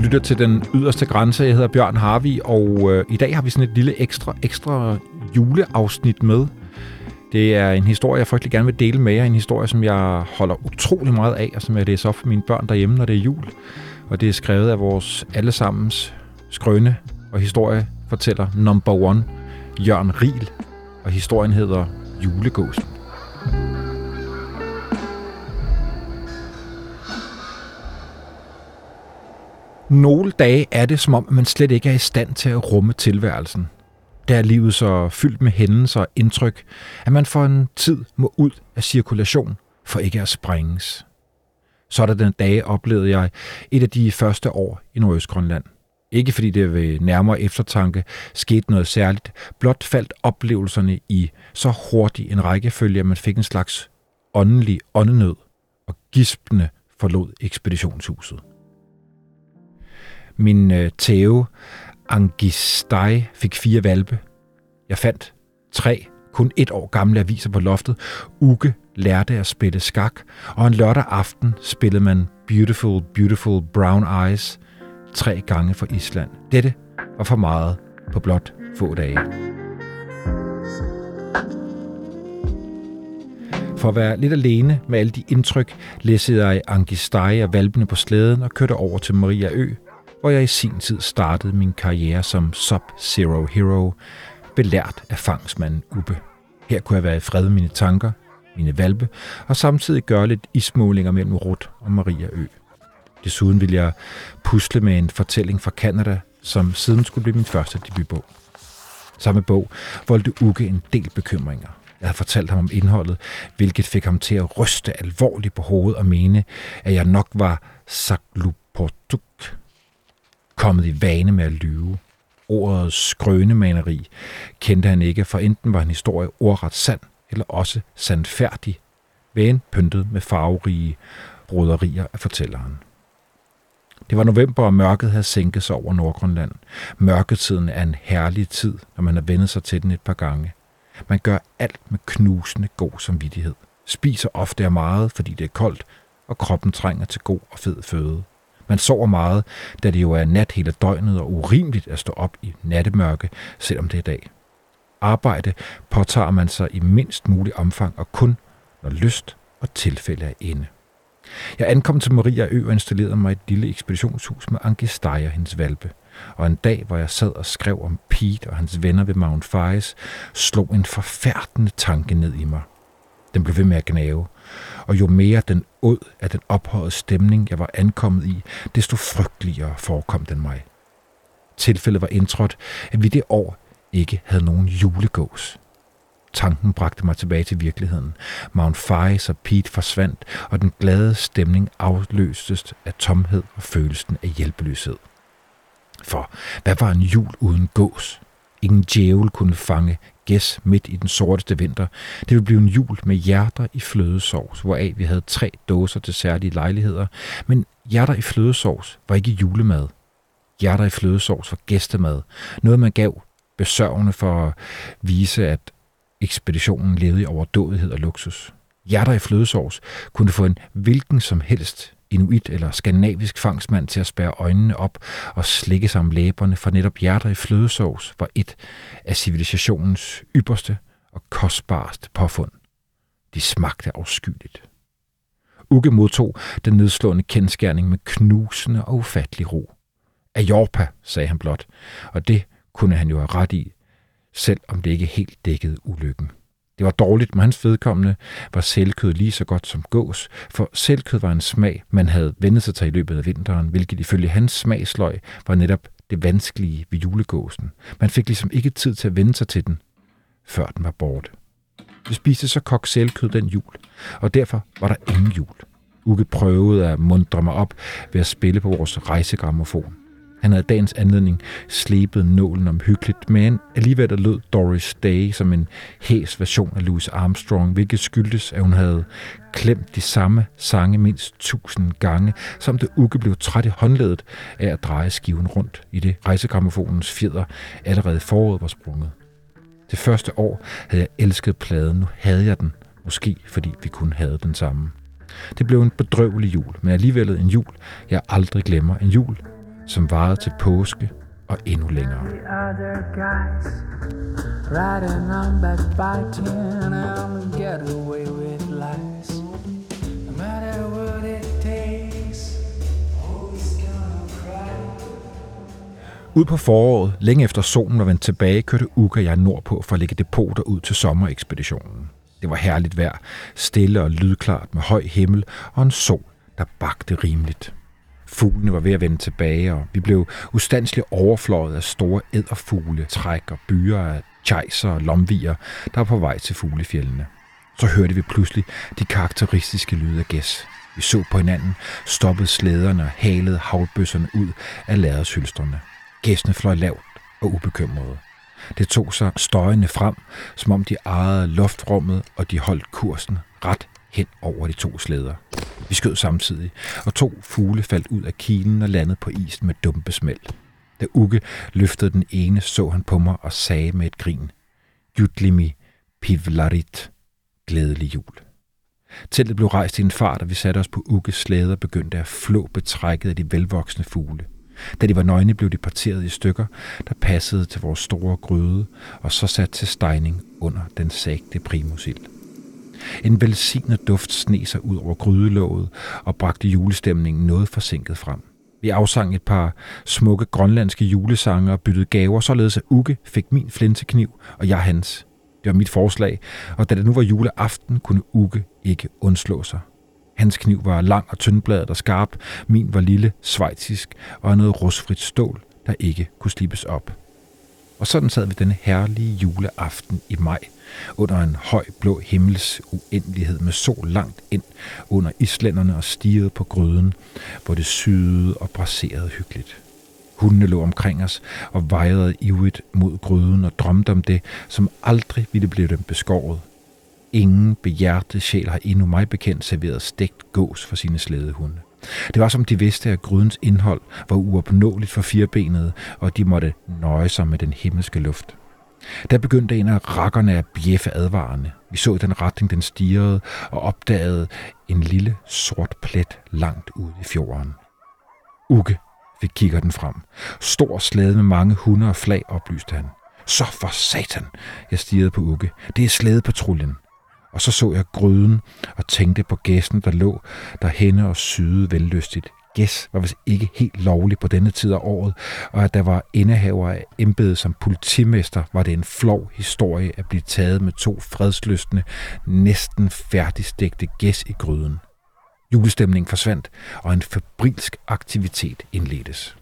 lytter til den yderste grænse. Jeg hedder Bjørn Harvi, og øh, i dag har vi sådan et lille ekstra, ekstra juleafsnit med. Det er en historie, jeg frygtelig gerne vil dele med jer. En historie, som jeg holder utrolig meget af, og som jeg læser op for mine børn derhjemme, når det er jul. Og det er skrevet af vores allesammens skrøne og historie fortæller number one, Jørgen Riel. Og historien hedder Julegåsen. Nogle dage er det, som om man slet ikke er i stand til at rumme tilværelsen. Der er livet så fyldt med hændelser og indtryk, at man for en tid må ud af cirkulation for ikke at sprænges. Så den dage oplevede jeg et af de første år i Nordøstgrønland. Ikke fordi det ved nærmere eftertanke skete noget særligt, blot faldt oplevelserne i så hurtig en rækkefølge, at man fik en slags åndelig åndenød og gispende forlod ekspeditionshuset. Min øh, tæve Angistai fik fire valpe. Jeg fandt tre kun et år gamle aviser på loftet. Uke lærte at spille skak, og en lørdag aften spillede man Beautiful, Beautiful Brown Eyes tre gange for Island. Dette var for meget på blot få dage. For at være lidt alene med alle de indtryk, læssede jeg Angistei og valpene på slæden og kørte over til Maria Ø, hvor jeg i sin tid startede min karriere som Sub-Zero Hero, belært af fangsmanden Ubbe. Her kunne jeg være i fred med mine tanker, mine valpe, og samtidig gøre lidt ismålinger mellem Rut og Maria Ø. Desuden ville jeg pusle med en fortælling fra Kanada, som siden skulle blive min første debutbog. Samme bog voldte Uke en del bekymringer. Jeg havde fortalt ham om indholdet, hvilket fik ham til at ryste alvorligt på hovedet og mene, at jeg nok var sakluportuk, kommet i vane med at lyve. Ordet skrønemaneri kendte han ikke, for enten var en historie ordret sand, eller også sandfærdig, vægen pyntet med farverige broderier af fortælleren. Det var november, og mørket havde sænket sig over Nordgrønland. Mørketiden er en herlig tid, når man har vendet sig til den et par gange. Man gør alt med knusende god samvittighed. Spiser ofte af meget, fordi det er koldt, og kroppen trænger til god og fed føde. Man sover meget, da det jo er nat hele døgnet og urimeligt at stå op i nattemørke, selvom det er dag. Arbejde påtager man sig i mindst mulig omfang og kun, når lyst og tilfælde er inde. Jeg ankom til Maria Ø og installerede mig i et lille ekspeditionshus med Anke Steyer, hendes valpe. Og en dag, hvor jeg sad og skrev om Pete og hans venner ved Mount Fies, slog en forfærdende tanke ned i mig. Den blev ved med at gnave, og jo mere den ud af den ophøjede stemning, jeg var ankommet i, desto frygteligere forekom den mig. Tilfældet var indtrådt, at vi det år ikke havde nogen julegås. Tanken bragte mig tilbage til virkeligheden. Mount Fies og Pete forsvandt, og den glade stemning afløstes af tomhed og følelsen af hjælpeløshed. For hvad var en jul uden gås? Ingen djævel kunne fange gæs midt i den sorteste vinter. Det ville blive en jul med hjerter i flødesovs, hvoraf vi havde tre dåser til særlige lejligheder. Men hjerter i flødesovs var ikke julemad. Hjerter i flødesovs var gæstemad. Noget man gav besørgende for at vise, at ekspeditionen levede i overdådighed og luksus. Hjerter i flødesovs kunne få en hvilken som helst inuit eller skandinavisk fangsmand til at spære øjnene op og slikke sig om læberne, for netop hjerter i flødesovs var et af civilisationens ypperste og kostbareste påfund. De smagte afskyeligt. Uke modtog den nedslående kendskærning med knusende og ufattelig ro. Ajorpa, sagde han blot, og det kunne han jo have ret i, selv om det ikke helt dækkede ulykken. Det var dårligt, men hans vedkommende var selvkød lige så godt som gås, for selvkød var en smag, man havde vendt sig til i løbet af vinteren, hvilket ifølge hans smagsløg var netop det vanskelige ved julegåsen. Man fik ligesom ikke tid til at vende sig til den, før den var borte. Vi spiste så kok selvkød den jul, og derfor var der ingen jul. Uke prøvede at mundre mig op ved at spille på vores rejsegrammofon. Han havde dagens anledning slebet nålen omhyggeligt, men alligevel lød Doris Day som en hæs version af Louis Armstrong, hvilket skyldtes, at hun havde klemt de samme sange mindst tusind gange, som det uke blev træt i håndledet af at dreje skiven rundt i det rejsegrammofonens fjeder allerede foråret var sprunget. Det første år havde jeg elsket pladen, nu havde jeg den, måske fordi vi kun havde den samme. Det blev en bedrøvelig jul, men alligevel en jul, jeg aldrig glemmer. En jul, som varede til påske og endnu længere. Riding on backbiting and get away with lies. No matter what it takes, always gonna cry. Ud på foråret, længe efter solen var vendt tilbage, kørte Uka og jeg nordpå for at lægge depoter ud til sommerekspeditionen. Det var herligt vejr, stille og lydklart med høj himmel og en sol, der bagte rimeligt. Fuglene var ved at vende tilbage, og vi blev ustandsligt overfløjet af store æderfugle, træk og byer af tjejser og lomvier, der var på vej til fuglefjellene. Så hørte vi pludselig de karakteristiske lyde af gæs. Vi så på hinanden, stoppede slæderne og halede havlbøsserne ud af ladershylstrene. Gæsene fløj lavt og ubekymrede. Det tog sig støjende frem, som om de ejede luftrummet, og de holdt kursen ret hen over de to slæder. Vi skød samtidig, og to fugle faldt ud af kilen og landede på isen med dumpe smæld. Da Uge løftede den ene, så han på mig og sagde med et grin, Jutlimi pivlarit, glædelig jul. Teltet blev rejst i en fart, og vi satte os på Ukkes slæde og begyndte at flå betrækket af de velvoksne fugle. Da de var nøgne, blev de parteret i stykker, der passede til vores store gryde, og så sat til stejning under den sagte primusild. En velsignet duft sne sig ud over grydelåget og bragte julestemningen noget forsinket frem. Vi afsang et par smukke grønlandske julesange og byttede gaver, således at Uke fik min flintekniv, og jeg hans. Det var mit forslag, og da det nu var juleaften, kunne Uke ikke undslå sig. Hans kniv var lang og tyndbladet og skarp, min var lille, svejtisk og noget rustfrit stål, der ikke kunne slippes op. Og sådan sad vi denne herlige juleaften i maj, under en høj blå himmels uendelighed med sol langt ind under islænderne og stirrede på gryden, hvor det syede og braserede hyggeligt. Hundene lå omkring os og vejrede ivrigt mod gryden og drømte om det, som aldrig ville blive dem beskåret. Ingen behjertet sjæl har endnu mig bekendt serveret stegt gås for sine slædehunde. Det var som de vidste, at grydens indhold var uopnåeligt for firebenede, og de måtte nøje sig med den himmelske luft. Der begyndte en af rakkerne at bjeffe advarende. Vi så den retning, den stirrede, og opdagede en lille sort plet langt ude i fjorden. Ukke fik kigger den frem. Stor slæde med mange hunde og flag, oplyste han. Så for satan, jeg stirrede på Ukke. Det er slædepatruljen. Og så så jeg gryden og tænkte på gæsten, der lå derhenne og syede vellystigt. Gæs var vist ikke helt lovlig på denne tid af året, og at der var indehaver af embedet som politimester, var det en flov historie at blive taget med to fredsløsne, næsten færdigstegte gæs i gryden. Julestemningen forsvandt, og en fabrilsk aktivitet indledtes.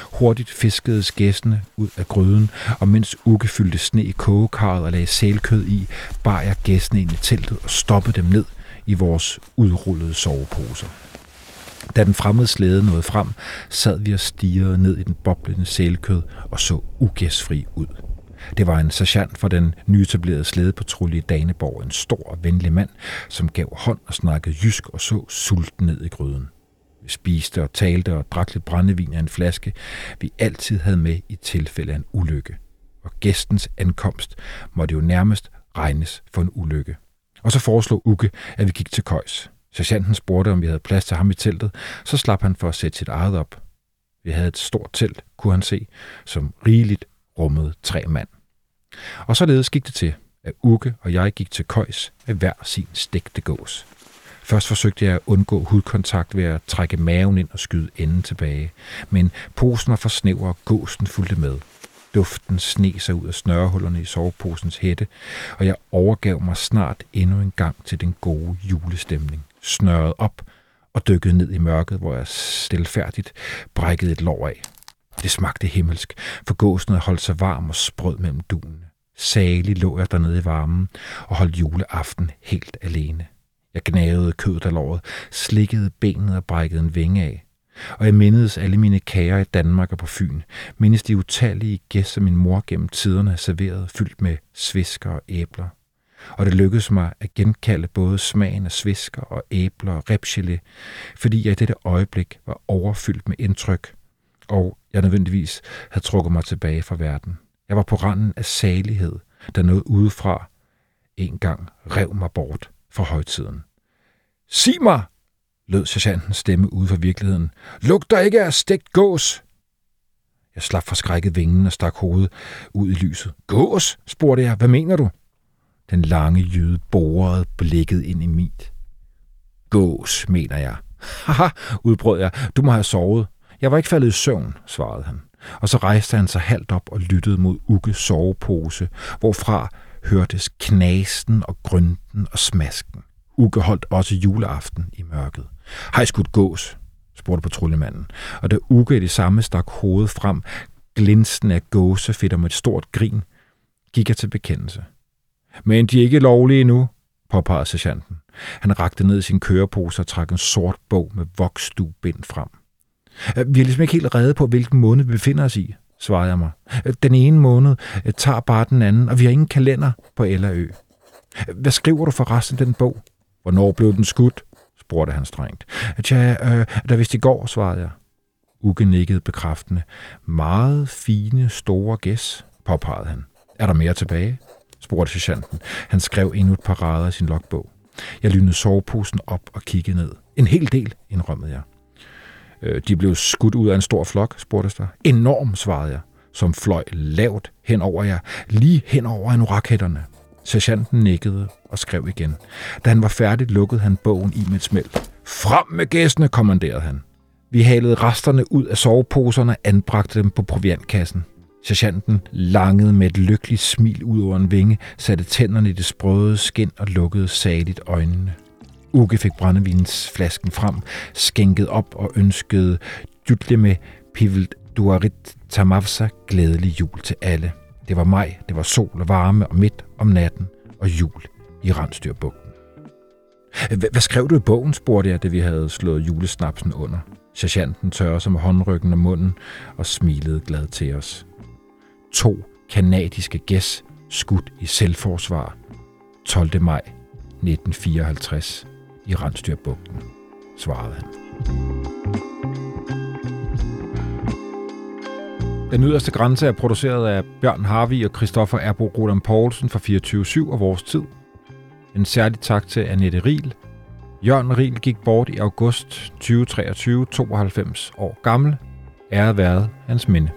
Hurtigt fiskede gæstene ud af gryden, og mens Uke fyldte sne i kogekarret og lagde sælkød i, bar jeg gæstene ind i teltet og stoppede dem ned i vores udrullede soveposer. Da den fremmede slæde nåede frem, sad vi og stirrede ned i den boblende sælkød og så ugæstfri ud. Det var en sergeant for den nyetablerede slædepatrulje i Daneborg, en stor og venlig mand, som gav hånd og snakkede jysk og så sulten ned i gryden. Spiste og talte og drak lidt brændevin af en flaske, vi altid havde med i tilfælde af en ulykke. Og gæstens ankomst måtte jo nærmest regnes for en ulykke. Og så foreslog Uke, at vi gik til køjs. Sergeanten spurgte, om vi havde plads til ham i teltet, så slap han for at sætte sit eget op. Vi havde et stort telt, kunne han se, som rigeligt rummede tre mand. Og således gik det til, at Uke og jeg gik til køjs med hver sin stegte gås. Først forsøgte jeg at undgå hudkontakt ved at trække maven ind og skyde enden tilbage, men posen var for snæver og gåsen fulgte med. Duften sne sig ud af snørhullerne i soveposens hætte, og jeg overgav mig snart endnu en gang til den gode julestemning. Snørrede op og dykkede ned i mørket, hvor jeg stilfærdigt brækkede et lår af. Det smagte himmelsk, for gåsen havde holdt sig varm og sprød mellem dunene. Salig lå jeg dernede i varmen og holdt juleaften helt alene. Jeg gnavede kødet af låret, slikkede benet og brækkede en vinge af. Og jeg mindedes alle mine kager i Danmark og på Fyn, mindes de utallige gæster, min mor gennem tiderne har serveret, fyldt med svisker og æbler. Og det lykkedes mig at genkalde både smagen af svisker og æbler og repgelé, fordi jeg i dette øjeblik var overfyldt med indtryk, og jeg nødvendigvis havde trukket mig tilbage fra verden. Jeg var på randen af salighed, der noget udefra en gang rev mig bort for højtiden. Sig mig, lød sergeantens stemme ude fra virkeligheden. Lugter ikke af stegt gås? Jeg slap forskrækket vingen og stak hovedet ud i lyset. Gås, spurgte jeg. Hvad mener du? Den lange jyde borede blikket ind i mit. Gås, mener jeg. Haha, udbrød jeg. Du må have sovet. Jeg var ikke faldet i søvn, svarede han. Og så rejste han sig halvt op og lyttede mod Ukke sovepose, hvorfra hørtes knasten og grønten og smasken. Uke holdt også juleaften i mørket. Har I skudt gås? spurgte patruljemanden. Og da Uke i det samme stak hovedet frem, glinsten af gåsefedt med et stort grin, gik jeg til bekendelse. Men de er ikke lovlige endnu, påpegede sergeanten. Han rakte ned i sin kørepose og trak en sort bog med voksdubind frem. Vi er ligesom ikke helt redde på, hvilken måned vi befinder os i, svarede jeg mig. Den ene måned øh, tager bare den anden, og vi har ingen kalender på Ellerø. Hvad skriver du for resten af den bog? Hvornår blev den skudt? spurgte han strengt. Tja, øh, der vidste i går, svarede jeg. Uge nikkede bekræftende. Meget fine, store gæs, påpegede han. Er der mere tilbage? spurgte sergeanten. Han skrev endnu et par rader i sin logbog. Jeg lynede soveposen op og kiggede ned. En hel del, indrømmede jeg. Øh, de blev skudt ud af en stor flok, spurgte der. Enorm, svarede jeg, som fløj lavt hen over jer, lige hen over en raketterne. Sergeanten nikkede og skrev igen. Da han var færdig, lukkede han bogen i med et smelt. Frem med gæstene, kommanderede han. Vi halede resterne ud af soveposerne og anbragte dem på proviantkassen. Sergeanten langede med et lykkeligt smil ud over en vinge, satte tænderne i det sprøde skin og lukkede saligt øjnene. Uke fik brændevinsflasken frem, skænkede op og ønskede dytle med Pivelt Duarit Tamavsa glædelig jul til alle. Det var maj, det var sol og varme og midt om natten og jul i Randstyrbugten. Hvad skrev du i bogen, spurgte jeg, da vi havde slået julesnapsen under. Sergeanten tørrede sig med håndryggen og munden og smilede glad til os. To kanadiske gæs skudt i selvforsvar 12. maj 1954 i Randstyrbugten, svarede han. Den yderste grænse er produceret af Bjørn Harvi og Christoffer Erbo Roland Poulsen fra 24-7 og vores tid. En særlig tak til Annette Riel. Jørgen Riel gik bort i august 2023, 92 år gammel. Æret været hans minde.